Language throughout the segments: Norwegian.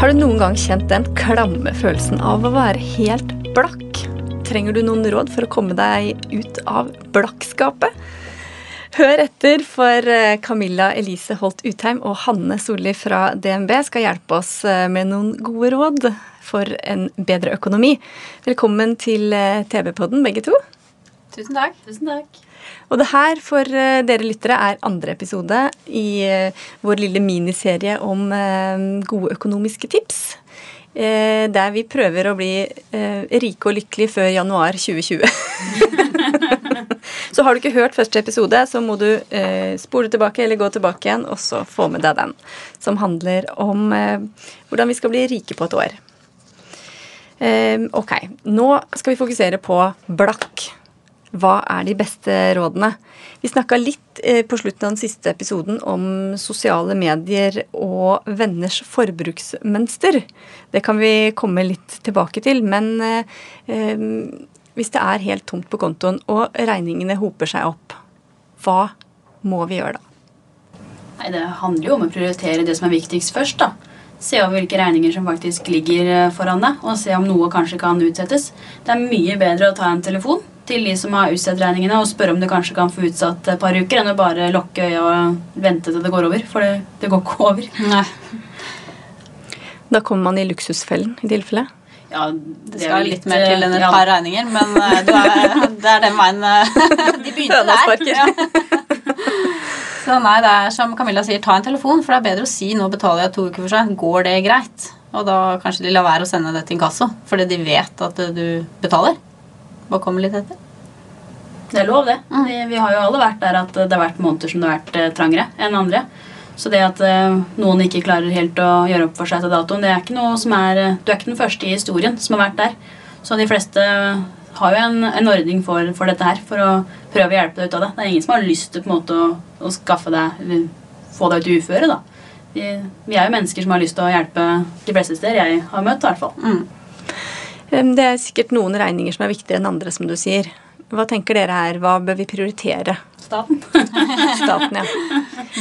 Har du noen gang kjent den klamme følelsen av å være helt blakk? Trenger du noen råd for å komme deg ut av blakkskapet? Hør etter, for eh, Camilla Elise Holt Utheim og Hanne Solli fra DNB skal hjelpe oss eh, med noen gode råd for en bedre økonomi. Velkommen til eh, TV-podden, begge to. Tusen takk. Tusen takk. Og det her for eh, dere lyttere er andre episode i eh, vår lille miniserie om eh, gode økonomiske tips. Der vi prøver å bli rike og lykkelige før januar 2020. så har du ikke hørt første episode, så må du spole tilbake eller gå tilbake igjen og så få med deg den. Som handler om hvordan vi skal bli rike på et år. Ok, nå skal vi fokusere på blakk. Hva er de beste rådene? Vi snakka litt eh, på slutten av den siste episoden om sosiale medier og venners forbruksmønster. Det kan vi komme litt tilbake til. Men eh, eh, hvis det er helt tomt på kontoen og regningene hoper seg opp, hva må vi gjøre da? Nei, Det handler jo om å prioritere det som er viktigst først. da. Se over hvilke regninger som faktisk ligger eh, foran deg, og se om noe kanskje kan utsettes. Det er mye bedre å ta en telefon til de som har utsatt regningene, og spørre om du kanskje kan få utsatt et par uker, enn å bare lukke øya og vente til det går over. For det, det går ikke over. Nei. Da kommer man i luksusfellen i tilfelle. Ja, Det skal litt mer til enn et ja. par regninger, men eh, du er, det er den veien eh, De begynte der. Ja. Så nei, det er som Camilla sier, ta en telefon, for det er bedre å si nå betaler jeg to uker for seg. Går det greit? Og da kanskje de lar være å sende det til inkasso, fordi de vet at du betaler. Bare kommer litt etter. Det er lov, det. Vi, vi har jo alle vært der at det har vært måneder som det har vært eh, trangere enn andre. Så det at eh, noen ikke klarer helt å gjøre opp for seg til datoen, det er ikke noe som er eh, Du er ikke den første i historien som har vært der. Så de fleste har jo en, en ordning for, for dette her, for å prøve å hjelpe deg ut av det. Det er ingen som har lyst til på en måte å, å skaffe deg få deg ut i uføre, da. Vi, vi er jo mennesker som har lyst til å hjelpe de fleste steder jeg har møtt, i hvert fall. Um, Det er sikkert noen regninger som er viktigere enn andre, som du sier. Hva tenker dere her? Hva bør vi prioritere? Staten. Staten, ja.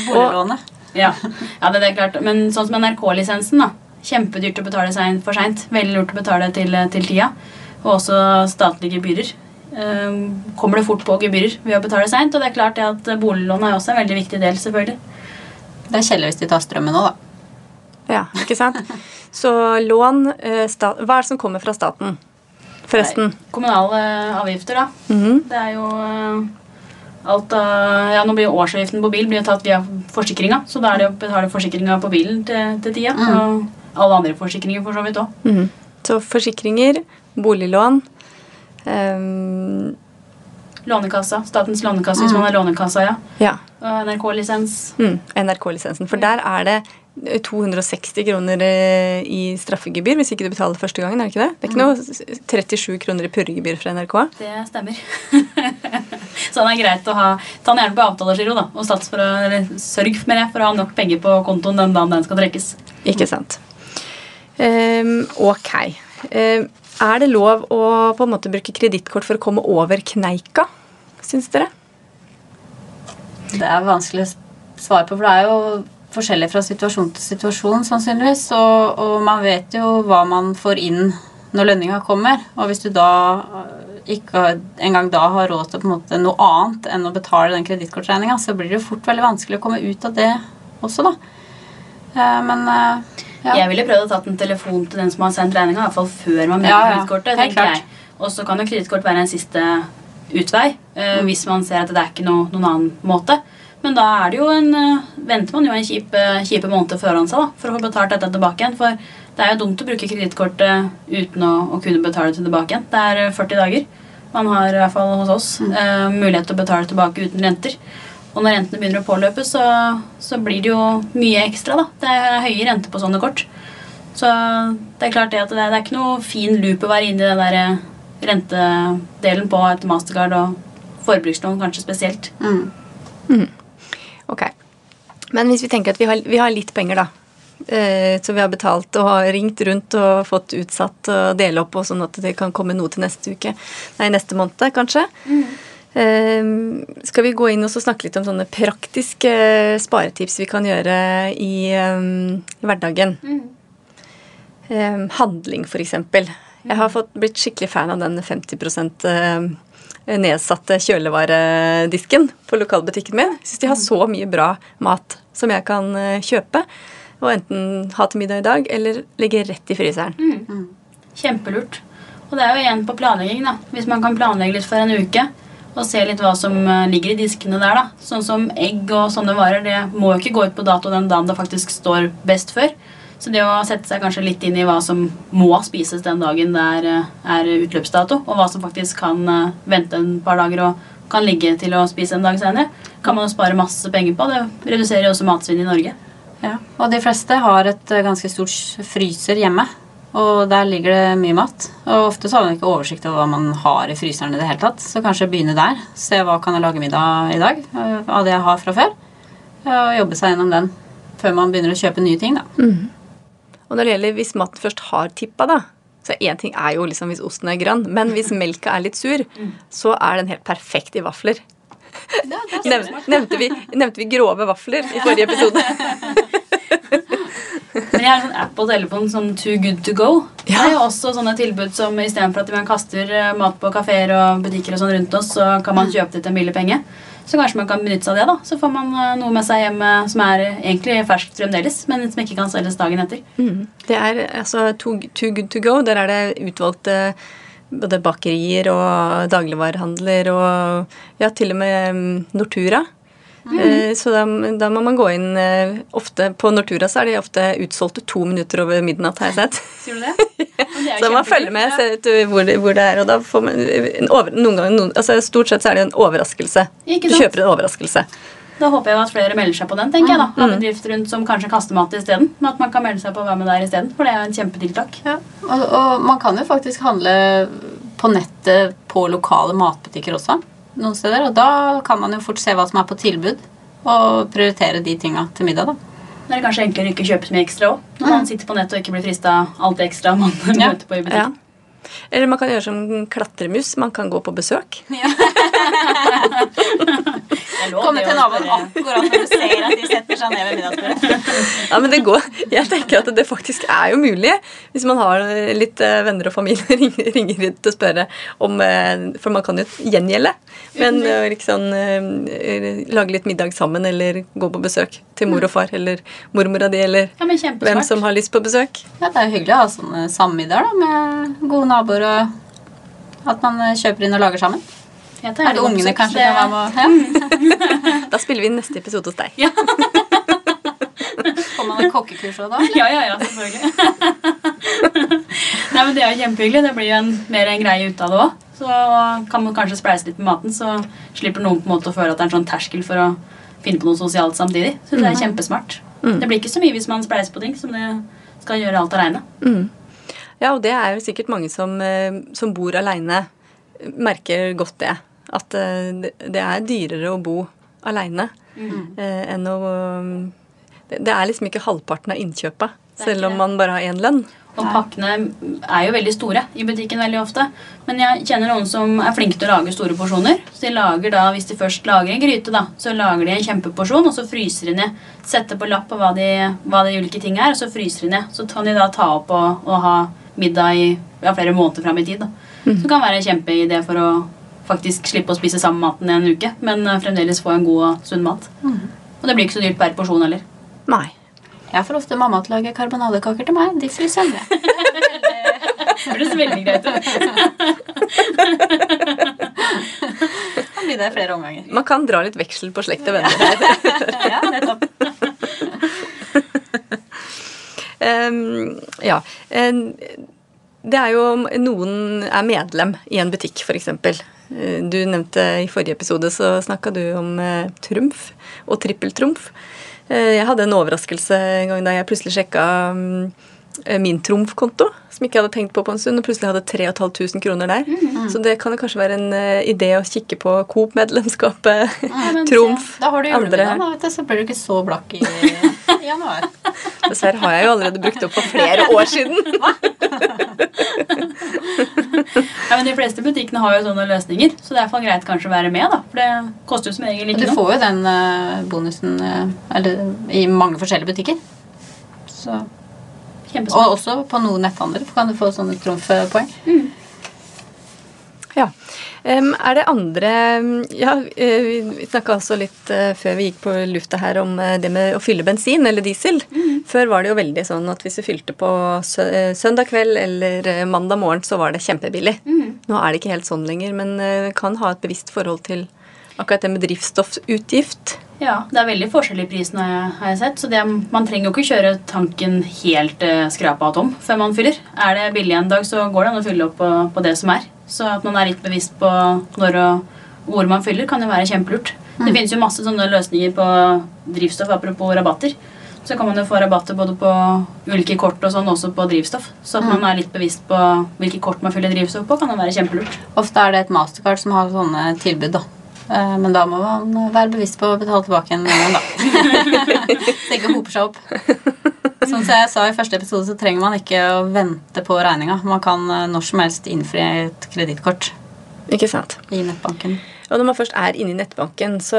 Boliglånet. Ja, ja det, det er klart. Men sånn som NRK-lisensen, da. Kjempedyrt å betale sein for seint. Veldig lurt å betale til, til tida. Og også statlige gebyrer. Ehm, kommer det fort på gebyrer ved å betale seint. Og det er klart det at boliglån er også en veldig viktig del, selvfølgelig. Det er kjedelig hvis de tar strømmen nå, da. Ja, ikke sant? Så lån eh, Hva er det som kommer fra staten? Forresten. Nei, Kommunale avgifter, da. Mhm. Det er jo eh, alt av Ja, nå blir jo årsavgiften på bil blir tatt via forsikringa, så da er det å betale forsikringa på bilen til, til tida. Og alle andre forsikringer for så vidt òg. Mhm. Så forsikringer, boliglån ehm, Lånekassa. Statens lånekasse hvis man har lånekassa, ja. Ja. NRK-lisens. Mm, NRK-lisensen. For der er det eh, 260 kroner eh, i straffegebyr hvis ikke du betaler første gangen. er Det ikke det? Det er ikke noe 37 kroner i purregebyr fra NRK? Det stemmer. så det er greit å ha Ta den gjerne på avtalegiro, da. Og sats for å, eller sørg med det for å ha nok penger på kontoen den dagen den skal trekkes. Ikke sant. Um, ok. Ehm, er det lov å på en måte bruke kredittkort for å komme over kneika, syns dere? Det er vanskelig å svare på, for det er jo forskjellig fra situasjon til situasjon, sannsynligvis. Og, og man vet jo hva man får inn når lønninga kommer. Og hvis du da øh, ikke engang da har råd til noe annet enn å betale den kredittkortregninga, så blir det jo fort veldig vanskelig å komme ut av det også, da. Eh, Men eh, ja. Jeg ville prøvd å tatt en telefon til den som har sendt regninga, i hvert fall før man bruker kredittkortet. Tenker jeg. Og så kan jo kredittkort være en siste utvei eh, hvis man ser at det er ikke no, noen annen måte. Men da er det jo en, uh, venter man jo en kjip, uh, kjipe måned foran seg da, for å få betalt dette tilbake igjen. For det er jo dumt å bruke kredittkortet uten å, å kunne betale det tilbake igjen. Det er eh, 40 dager. Man har i hvert fall hos oss eh, mulighet til å betale tilbake uten renter. Og når rentene begynner å påløpe, så, så blir det jo mye ekstra. da. Det er høye renter på sånne kort. Så det er klart det at det er, det er ikke noe fin loop å være inne i den der eh, rentedelen på et mastercard og forbrukslån kanskje spesielt. Ok. Men hvis vi tenker at vi har, vi har litt penger, da. Eh, så vi har betalt og har ringt rundt og fått utsatt og dele opp, og sånn at det kan komme noe til neste uke. Nei, neste måned, kanskje. Eh, skal vi gå inn og snakke litt om sånne praktiske sparetips vi kan gjøre i eh, hverdagen? Eh, handling, for eksempel. Jeg har fått, blitt skikkelig fan av den 50 eh, nedsatte kjølevaredisken på lokalbutikken min. Jeg syns de har så mye bra mat som jeg kan eh, kjøpe. Og enten ha til middag i dag, eller legge rett i fryseren. Kjempelurt. Og det er jo igjen på planlegging, da. Hvis man kan planlegge litt for en uke og se litt hva som eh, ligger i diskene der, da. Sånn som egg og sånne varer, det må jo ikke gå ut på dato den dagen det faktisk står best før. Så det å sette seg kanskje litt inn i hva som må spises den dagen det er, eh, er utløpsdato, og hva som faktisk kan eh, vente en par dager og kan ligge til å spise en dag senere, kan man jo spare masse penger på. Det reduserer jo også matsvinn i Norge. Ja. Og de fleste har et ganske stort fryser hjemme. Og der ligger det mye mat. Og ofte så har man ikke oversikt over hva man har i fryseren i det hele tatt. Så kanskje begynne der. Se hva kan jeg lage middag i dag eh, av det jeg har fra før. Og jobbe seg gjennom den før man begynner å kjøpe nye ting, da. Og når det gjelder hvis maten først har tippa, da så én ting er jo liksom hvis osten er grønn, men hvis melka er litt sur, så er den helt perfekt i vafler. Nev, nevnte, vi, nevnte vi grove vafler i forrige episode? Men jeg har sånn app på telefonen, sånn Too Good To Go. Det er jo også sånne tilbud som istedenfor at man kaster eh, mat på kafeer og butikker og sånn rundt oss, så kan man kjøpe det til en billig penge. Så kanskje man kan benytte seg av det. da. Så får man eh, noe med seg hjem som er egentlig ferskt fremdeles, men som ikke kan selges dagen etter. Det er altså Too, too Good To Go. Der er det utvalgte både bakerier og dagligvarehandler og ja, til og med mm, Nortura. Eh, Så da, da må man gå inn eh, ofte På Nortura så er de ofte utsolgte to minutter over midnatt, har jeg sett. Sier du det? Ja, det Så man følger med ser ut hvor, det- hvor det er, og da får man en over, noen ganger, noen, altså Stort sett så er det en overraskelse. Du kjøper en overraskelse. Da håper jeg at flere melder seg på den, tenker jeg da. Av bedrifter rundt som kanskje kaster mat isteden. Men at man kan melde seg på Hva med der isteden, for det er jo en kjempetiltak. Ja. Og, og man kan jo faktisk handle på nettet på lokale matbutikker også. Noen steder, Og da kan man jo fort se hva som er på tilbud, og prioritere de tinga til middag. da. Det er kanskje enklere å ikke kjøpe så mye ekstra òg. Når man sitter på nett og ikke blir frista av alt det ekstra man Ja. møter på i Ja. Eller man kan gjøre som klatremus. Man kan gå på besøk. Er Komme til naboen akkurat når du ser at de setter seg ned ved middagsbordet. Ja, men det går. Jeg tenker at det faktisk er jo mulig. Hvis man har litt eh, venner og familie ringer, ringer ut og spørre om eh, For man kan jo gjengjelde. Men eh, liksom lage litt middag sammen, eller gå på besøk til mor og far, eller mormora di, eller Ja, hvem som har lyst på besøk. Ja, det er jo hyggelig å ha sånne sammiddager da, med gode naboer, og at man eh, kjøper inn og lager sammen. Er det ungene kanskje det- kan være med? Ja. Da spiller vi neste episode hos deg. Får man et kokkekurs òg da? Ja, ja, ja, selvfølgelig. Nei, men Det er jo kjempehyggelig. Det blir jo en, mer en greie ut av det òg. Så kan man kanskje spleise litt med maten, så slipper noen på en måte å føle at det er en sånn terskel for å finne på noe sosialt samtidig. Så det er kjempesmart. Det blir ikke så mye hvis man spleiser på ting som det skal gjøre alt aleine. Ja, og det er jo sikkert mange som, eh, som bor aleine, merker godt det. At eh, det er dyrere å bo aleine mm. enn å det, er liksom ikke halvparten av innkjøpet, selv om man bare har én lønn. Og pakkene er jo veldig store i butikken veldig ofte. Men jeg kjenner noen som er flinke til å lage store porsjoner. Så de lager da, Hvis de først lager en gryte, da, så lager de en kjempeporsjon, og så fryser de ned. Setter på lapp på hva de, hva de ulike ting er, og så fryser de ned. Så kan de da ta opp og, og ha middag i ja, flere måneder fram i tid. da. Så det kan være en kjempeidé for å faktisk slippe å spise samme maten i en uke, men eh, fremdeles få en god og sunn mat. Og det blir ikke så dyrt per porsjon heller. Nei. Jeg får ofte mamma til å lage karbonadekaker til meg. De fryser jeg ned. Det høres veldig greit ut. Kan bli det flere omganger. Man kan dra litt veksel på slekt og venner. Ja, nettopp. Ja. det er jo om noen er medlem i en butikk, f.eks. eh, Du nevnte i forrige episode så snakka du om eh, trumf og trippeltrumf. Eh, Jeg hadde en overraskelse en gang da jeg plutselig sjekka mm, eh, min trumfkonto, som ikke jeg hadde tenkt på på en stund, og plutselig hadde 3500 kroner der. Så det kan jo kanskje være en uh, idé å kikke på Coop-medlemskapet, trumf, Da har du andre julemiddag, da, vet du, så blir du ikke så blakk i, januar. Dessverre har jeg jo allerede brukt opp for flere år siden. Ja, men De fleste butikkene har jo sånne løsninger, så det er i hvert fall greit kanskje å være med. da, For det koster jo som regel Du ikke noe. får jo den eh, bonusen eh, eller, i mange forskjellige butikker. Så, og også på noen netthandler kan du få sånne trumfpoeng. Ja. Em, er det andre Ja, eh, vi snakka også litt eh, før vi gikk på lufta her om eh, det med å fylle bensin eller diesel. Før var det jo veldig sånn at hvis du fylte på sø søndag kveld eller mandag morgen, så var det kjempebillig. Nå er det ikke helt sånn lenger, men kan ha et bevisst forhold til akkurat det med drivstoffutgift. Ja, Det er veldig forskjell i prisen, har jeg, sett. Så det, man trenger jo ikke kjøre tanken helt eh, skrapa tom før man fyller. Er det billig en dag, så går det an å fylle opp på, på det som er. Så at man er litt bevisst på når og hvor man fyller, kan jo være kjempelurt. Det finnes jo masse sånne løsninger på drivstoff, apropos rabatter. Så kan man jo få rabatter både på ulike kort og sånn, også på drivstoff. Så at man er litt bevisst på hvilke kort man fyller drivstoff på, kan jo være kjempelurt. Ofte er det et mastercard som har sånne tilbud, da. Eh, Men da må man være bevisst på å betale tilbake en gang, da. så ikke hoper seg opp. Som jeg sa i første episode, så trenger man ikke å vente på regninga. Man kan eh, når som helst innfri et kredittkort Ikke sant? i nettbanken. Og når man først er inne i nettbanken, så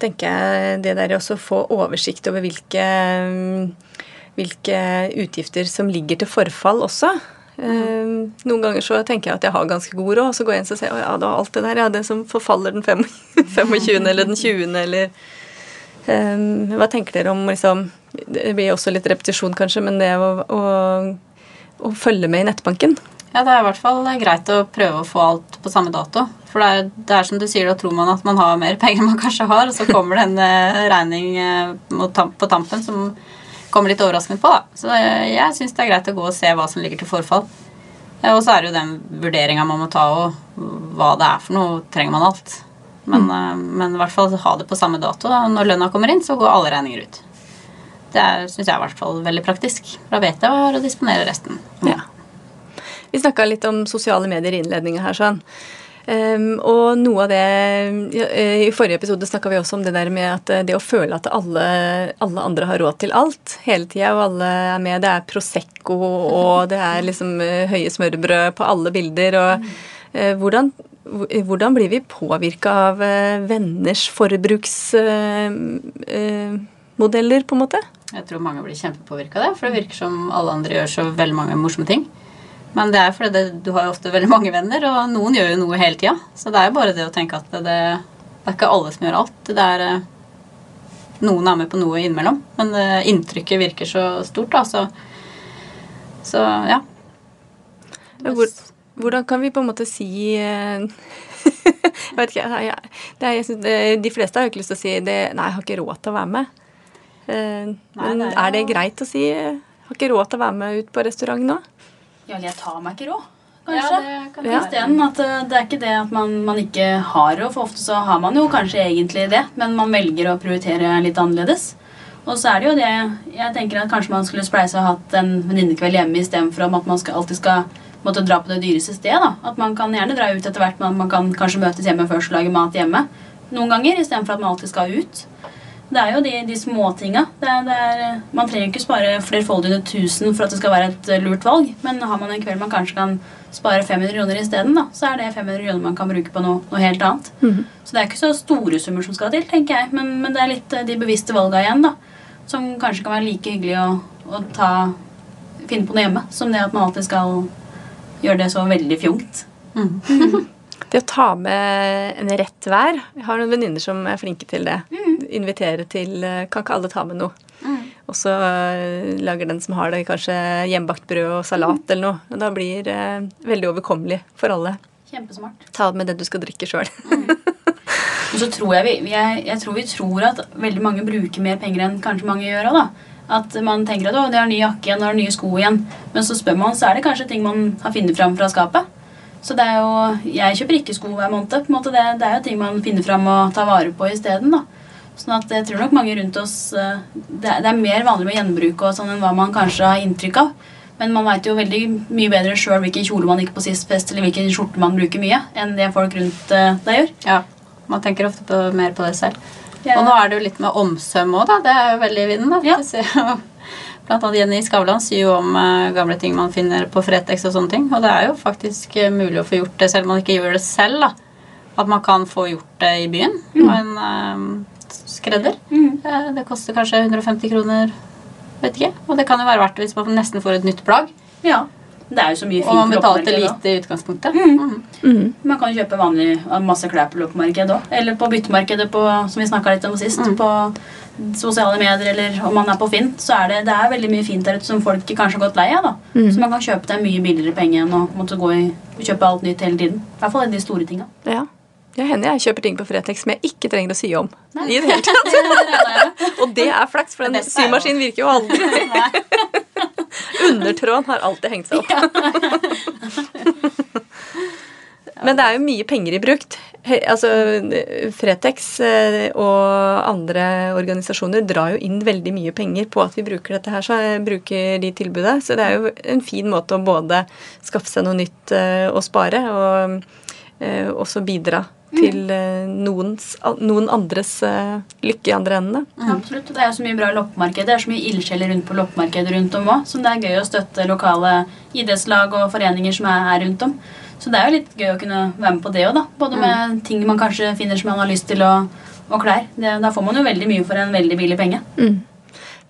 tenker jeg det der også å få oversikt over hvilke, hvilke utgifter som ligger til forfall også. Eh, Noen ganger så tenker jeg at jeg har ganske god råd, og så går jeg inn og ser å ja, det var alt det der, ja, det som forfaller den 25. eller den 20., eller eh, Hva tenker dere om liksom Det blir også litt repetisjon, kanskje, men det å, å, å følge med i nettbanken. Ja, det er i hvert fall greit å prøve å få alt på samme dato. For det er, det er som du sier, da tror man at man har mer penger enn man kanskje har, og så kommer det en eh, regning eh, på tampen som kommer litt overraskende på. da. Så eh, jeg syns det er greit å gå og se hva som ligger til forfall. Eh, Og så er det jo den vurderinga man må ta, og hva det er for noe. Trenger man alt? Men, mm. men i hvert fall ha det på samme dato. Da. Når lønna kommer inn, så går alle regninger ut. Det syns jeg er i hvert fall veldig praktisk. Da vet jeg hva jeg har å disponere resten. Ja. Vi snakka litt om sosiale medier i innledninga her. sånn. Ehm, og noe av det eh, I forrige episode snakka vi også om det der med at eh, det å føle at alle, alle andre har råd til alt hele tida, og alle er med. Det er Prosecco, og det er liksom eh, høye smørbrød på alle bilder. og uh, hvordan, hvordan blir vi påvirka av venners forbruksmodeller, på en måte? Jeg tror mange blir kjempepåvirka av det, for det virker som alle andre gjør så veldig mange morsomme ting. Men det er fordi det, du har jo ofte veldig mange venner, og noen gjør jo noe hele tida. Så det er jo bare det å tenke at det, det er ikke alle som gjør alt. Det er eh, Noen er med på noe innimellom, men eh, inntrykket virker så stort, da, så Så ja. Hvor, hvordan kan vi på en måte si eh, Jeg vet ikke. jeg- er, jeg synes, de fleste har jo ikke lyst til å si det, Nei, jeg har ikke råd til å være med. Men det er er det greit å si har ikke råd til å være med ut på restaurant nå? Ja, jeg tar meg ikke råd, Ja, kanskje. det kan Ja. Isteden at eh, det er ikke det at man, man ikke har råd, for ofte så har man jo kanskje egentlig det, men man velger å prioritere litt annerledes. Og så er det jo det Jeg tenker at kanskje man skulle spleise og hatt en venninnekveld hjemme istedenfor at man skal, alltid skal måtte dra på det dyreste stedet. da. At man kan gjerne dra ut etter hvert, men man kan kanskje møtes hjemme først og lage mat hjemme. Noen ganger, istedenfor at man alltid skal ut. Det er jo de, de småtinga. Det det man trenger ikke spare flerfoldige tusen for at det skal være et eh, lurt valg, men har man en kveld man kanskje kan spare 500 kroner isteden, så er det 500 kroner man kan bruke på noe, noe helt annet. Så det er ikke så store summer som skal til, tenker jeg, men, men det er litt eh, de bevisste valga igjen, da, som kanskje kan være like hyggelig å, å ta, finne på noe hjemme, som det at man alltid skal gjøre det så veldig fjongt. Det å ta med en rett hver. Jeg har noen venninner som er flinke til det. Invitere til eh, Kan ikke alle ta med noe? Og så eh, lager den som har det, kanskje hjemmebakt brød og salat eller noe. Og da blir det veldig overkommelig for alle. Kjempesmart. Ta med det du skal drikke sjøl. Og så tror jeg, vi, jeg, jeg tror vi tror at veldig mange bruker mer penger enn kanskje mange gjør òg, da. At man tenker at å, de har ny jakke igjen, og har nye sko igjen. Men så spør man, så er det kanskje ting man har funnet fram fra skapet. Så det er jo, jeg kjøper ikke sko hver måned. på en måte. Det, det er jo ting man finner fram og tar vare på isteden. da. Sånn at jeg tror nok mange rundt oss eh, Det er, er mer vanlig med gjenbruk og sånn enn hva man kanskje har inntrykk av. Men man veit jo veldig mye bedre sjøl hvilken kjole man gikk på sist fest, eller hvilken skjorte man bruker mye, enn det folk rundt eh, deg gjør. Ja, Man tenker ofte på, mer på det selv. Ja. Og nå er det jo litt med omsøm òg, da. Det er jo veldig i vinden. da. Ja. Ser Blant annet Jenny Skavlan sier jo om eh, gamle ting man finner på Fretex og sånne ting. Og det er jo faktisk mulig å få gjort det selv om man ikke gjør det selv. da. At man kan få gjort det i byen Mm. av en eh, skredder. Mm. det koster kanskje 150 kroner. Vet ikke. Og det kan jo være verdt det hvis man nesten får et nytt plagg. Ja. Det er jo så mye fint Og man betalte lite i utgangspunktet. Mhm. Man kan kjøpe vanlig, masse klær på loppemarked òg. Eller på byttemarkedet, på, som vi snakka litt om sist. På sosiale medier, eller om man er på Finn. Så er det, det er veldig mye fint der ute som folk kanskje har gått lei av. da. Så man kan kjøpe det mye billigere penger enn å måtte gå i, kjøpe alt nytt hele tiden. I hvert fall de store tinga. Ja. Ja, hender jeg kjøper ting på Fretex som jeg ikke trenger å sy om. I det hele tatt. Og det er flaks, for den Det symaskinen virker jo aldri. Undertråden har alltid hengt seg opp. Men det er jo mye penger i brukt. Altså, Fretex eh, og andre organisasjoner drar jo inn veldig mye penger på at vi bruker dette her, så eh, bruker de tilbudet. Så det er jo en fin måte å både skaffe seg noe nytt eh, og spare, og også bidra til eh, noens, noen andres eh, lykke i andre enden. da. Absolutt. Det er så mye bra loppemarked. Det er så mye ildsjeler rundt på loppemarkedet rundt om òg. som det er gøy å støtte lokale idrettslag og foreninger som er her rundt om. Så det er jo litt gøy å kunne være med på det òg, da. Både med ting man kanskje finner som man har lyst til, og, og klær. Det, da får man jo veldig mye for en veldig billig penge.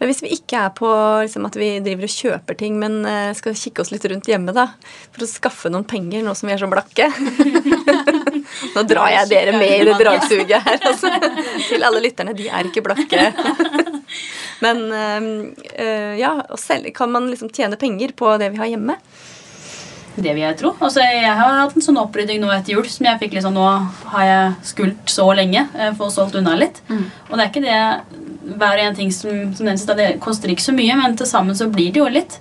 Men hvis vi ikke er på liksom, at vi driver og kjøper ting, men eh, skal kikke oss litt rundt hjemme da, for å skaffe noen penger nå som vi er så blakke Nå drar jeg dere med i det dragsuget her. Altså. Til alle lytterne, de er ikke blakke. Men eh, eh, ja, og selv kan man liksom tjene penger på det vi har hjemme. Det vil jeg tro. Altså, jeg har hatt en sånn opprydding nå etter jul som jeg fikk liksom Nå har jeg skult så lenge. eh, Få solgt unna litt. Og det er ikke det hver og en ting som, som nevnes, Det koster ikke så mye, men til sammen så blir det jo litt.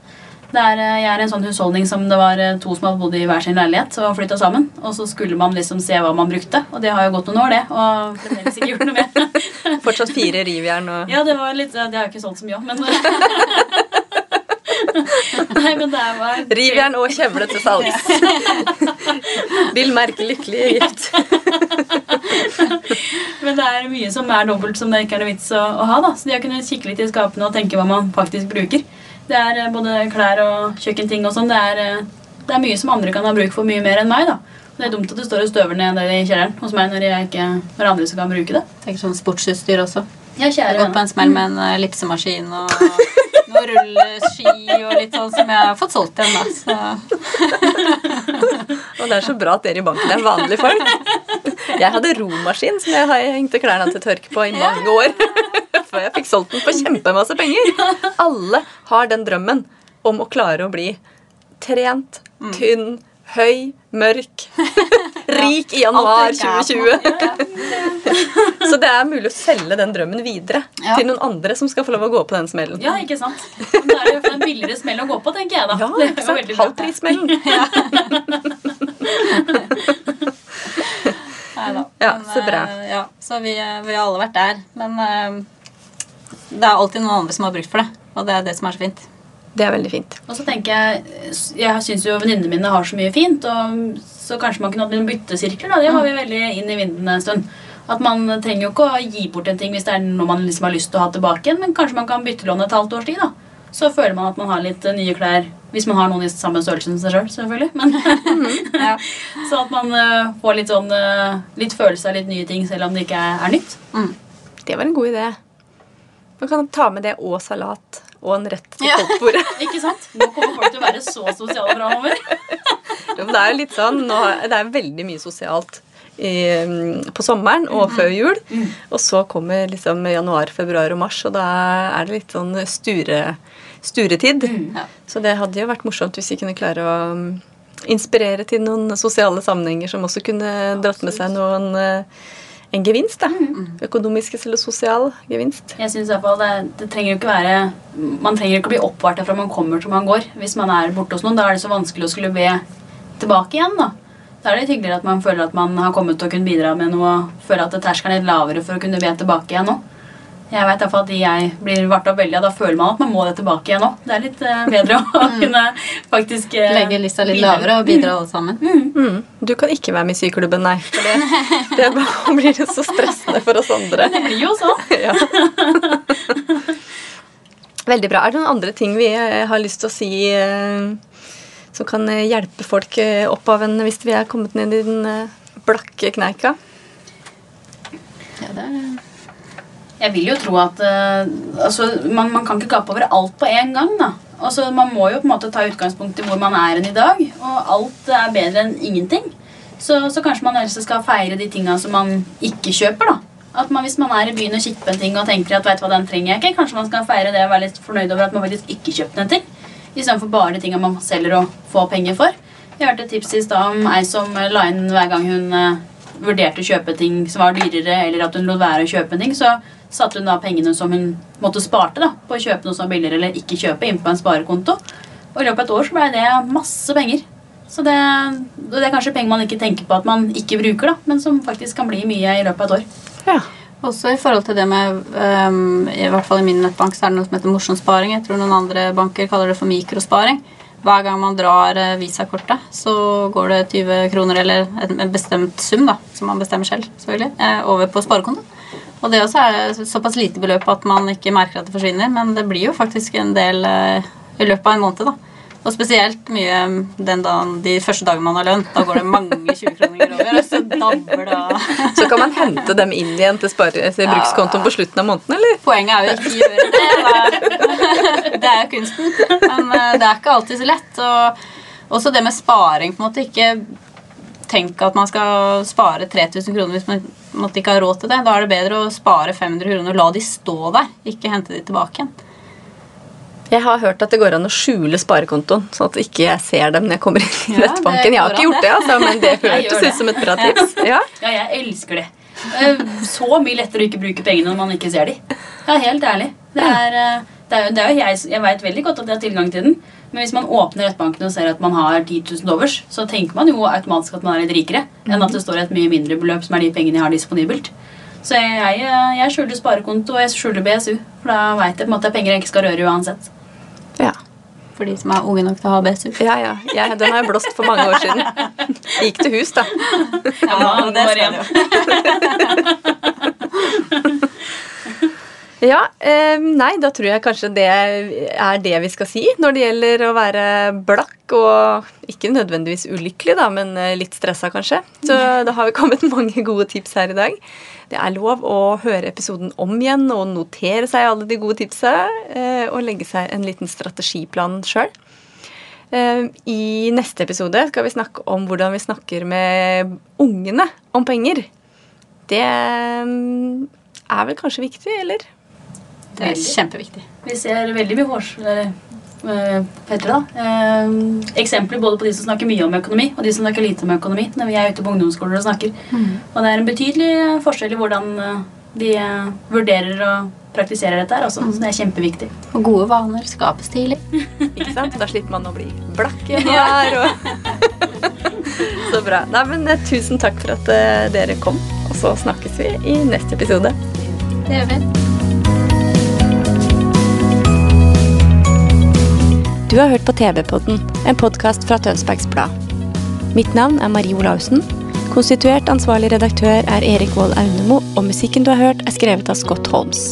Det er, eh, jeg er en sånn husholdning som det var eh, to som hadde bodd i hver sin leilighet og flytta sammen. Og så skulle man liksom se hva man brukte, og det har jo gått noen år, det. Og fremdeles ikke gjort noe med. Fortsatt fire rivjern og Ja, det var litt Det har jeg ikke solgt så mye av, men Nei, men det var Rivjern og kjevle til salgs. Vil merke lykkelig gift. Men det er mye som er dobbelt som det ikke er noe vits å, å ha. da Så de har kunnet kikke litt i skapene og tenke hva man faktisk bruker. Det er eh, både klær og kjøkkenting og sånn. Det, eh, det er mye som andre kan ha bruk for mye mer enn meg. da Det er dumt at det står og støver ned der i kjelleren hos meg når, jeg ikke, når andre som kan bruke det. Tenker sånn sportsutstyr også. Ja, Jeg kjære har gått på en smell med en eh, ellipsemaskin og noen rulleski og litt sånn som jeg har fått solgt igjen. da. Så Og det er så bra at dere i banken er vanlige folk. Jeg hadde romaskin som jeg hengte klærne til tørk på i mange år. Før jeg fikk solgt den for kjempemasse penger. Alle har den drømmen om å klare å bli trent, tynn, høy, mørk, rik i januar Alt det ikke er 2020. Så det er mulig å selge den drømmen videre Ja. til noen andre som skal få lov å gå på den smellen. Ja, ikke sant? Men Da er det jo en billigere smell å gå på, tenker jeg da. Ja, Det ikke sant? veldig bra. Halv prissmellen. Neida. Ja, så bra. eh, Ja, så vi, eh, vi har alle vært der. Men eh, det er alltid noen andre som har brukt for det. Og det er det som er så fint. Det er veldig fint. Og så tenker jeg Jeg syns jo venninnene mine har så mye fint, og så kanskje man kunne hatt noen byttesirkler. da, Det var vi veldig inn i vinden en stund. At Man trenger jo ikke å gi bort en ting hvis det er noe man liksom har lyst til å ha tilbake igjen, men kanskje man kan byttelåne et halvt års tid. da. Så føler man at man har litt eh, nye klær, hvis man har noen i samme størrelse som seg sjøl, selv, selvfølgelig. Men, Ja. så at man eh, får litt sånn eh, litt følelse av litt nye ting, selv om det ikke er, er nytt. Det var en god idé. Man kan ta med det og salat og en rett til Ja. koldtbordet. Ikke sant? Nå kommer folk til å være så sosiale framover. Det er jo litt sånn, nå, det er veldig mye sosialt i, mm, på sommeren og før jul. Og så kommer liksom januar, februar og mars, og da er det litt sånn sture, sturetid. Ja. Så det hadde jo vært morsomt hvis vi kunne klare å mm, inspirere til noen sosiale sammenhenger som også kunne dratt med seg noen eh, en gevinst. da. Økonomisk eller sosial gevinst. Jeg synes i hvert fall det, det trenger jo ikke være Man trenger ikke å bli oppvart fra man kommer til man går. Hvis man er borte hos noen, da er det så vanskelig å skulle be tilbake igjen. da. Da er det litt hyggeligere at man føler at man har kommet til å kunne bidra med noe, og føler at terskelen er litt lavere for å kunne be tilbake igjen nå. Jeg vet derfor at jeg blir vart opp veldig og da føler man at man må det tilbake igjen nå. Det er litt eh, bedre å kunne faktisk eh, Legge lista litt bidra. lavere og bidra alle sammen. Mm. Du kan ikke være med i syklubben, nei. For det, det bare blir så stressende for oss andre. Det blir jo sånn. Ja. Veldig bra. Er det noen andre ting vi eh, har lyst til å si som kan hjelpe folk opp av en hvis vi er kommet ned i den blakke kneika? Ja, det er Jeg vil jo tro at eh, altså, man, man kan ikke gape over alt på en gang. da. Altså, man må jo på en måte ta utgangspunkt i hvor man er enn i dag, og alt er bedre enn ingenting. Så, så kanskje man helst skal feire de tinga som man ikke kjøper. da. At man, Hvis man er i byen og kikker på en ting og tenker at vet du hva, den trenger jeg ikke, kanskje man skal feire det og være litt fornøyd over at man faktisk ikke kjøpte en ting. Istedenfor bare de tinga man selger og får penger for. Jeg hørte et tips i stad om ei som eh, la inn hver gang hun eh, vurderte å kjøpe ting som var dyrere, eller at hun lot være å kjøpe en ting, så satte hun da pengene som hun måtte sparte da, på å kjøpe noe som var billigere eller ikke kjøpe, inn på en sparekonto. Og i løpet av et år så ble det masse penger. Så det, det er kanskje penger man ikke tenker på at man ikke bruker, da, men som faktisk kan bli mye i løpet av et år. Ja. Også i forhold til det med um, I hvert fall i min nettbank så er det noe som heter morsom sparing. Jeg tror noen andre banker kaller det for mikrosparing. Hver gang man drar eh, visakortet, så går det 20 kroner eller en bestemt sum, da, som man bestemmer selv, selvfølgelig, eh, over på sparekonto. Og det også er såpass lite beløp at man ikke merker at det forsvinner, men det blir jo faktisk en del eh, i løpet av en måned, da. Og spesielt mye den dagen, de første dagene man har lønn. Da går det mange 20 kroner over, og så dabber det av. Så kan man hente dem inn igjen til, spare, til brukskontoen på slutten av måneden, eller? Poenget er jo ikke å gjøre det. Da. Det er jo kunsten. Men eh, det er ikke alltid så lett. Og også det med sparing. på en måte Ikke tenk at man skal spare 3000 kroner hvis man måtte ikke har råd til det. Da er det bedre å spare 500 kroner og la de stå der, ikke hente de tilbake igjen. Jeg har hørt at det går an å skjule sparekontoen, sånn at ikke jeg ser dem når jeg kommer inn i Ja, nettbanken. Jeg har ikke gjort det, altså, men det hørtes ut som et bra tips. Ja. Ja, jeg elsker det. Eh, Så mye lettere å ikke bruke pengene når man ikke ser dem. Ja, helt ærlig. Det er, eh, det er, det er jo jeg, jeg vet veldig godt at jeg har tilgang til den. Men hvis man åpner nettbanken og ser at man har 10 000 overs, så tenker man jo automatisk at man er litt rikere enn at det står et mye mindre beløp som er de pengene jeg har disponibelt. Så jeg, jeg, skjuler sparekonto og jeg skjuler BSU. For da veit jeg på en måte at det er penger jeg ikke skal røre uansett. Ja. For de som er unge nok til å ha BSU. Ja, ja. ja den har jeg blåst for mange år siden. Gikk til hus, da. Ja, det skal igjen. Ja, eh, nei, da tror jeg kanskje det er det vi skal si når det gjelder å være blakk og ikke nødvendigvis ulykkelig, da, men eh, litt stressa kanskje. Så da har vi kommet mange gode tips her i dag. Det er lov å høre episoden om igjen og notere seg alle de gode tipsa eh, og legge seg en liten strategiplan sjøl. I neste episode skal vi snakke om hvordan vi snakker med ungene om penger. Det er vel kanskje viktig, eller? Det er kjempeviktig. Vi ser veldig mye eller, eh, heter det da? Eh, eksempler både på de som snakker mye om økonomi, og de som snakker lite om økonomi når vi er ute på ungdomsskoler og snakker. Og det er en betydelig forskjell i hvordan eh, de eh, vurderer og praktiserer dette her. Også. Så det er kjempeviktig. Og gode vaner skapes tidlig. Ikke sant? Da slipper man å bli blakk i her. Og... så bra. Nei, men eh, Tusen takk for at eh, dere kom, og så snakkes vi i neste episode. Det gjør vi. Du har hørt på TV-podden, en podkast fra Tønsbergs Blad. Mitt navn er Marie Olaussen. Konstituert ansvarlig redaktør er Erik Vold Aunemo, og musikken du har hørt, er skrevet av Scott Holmes.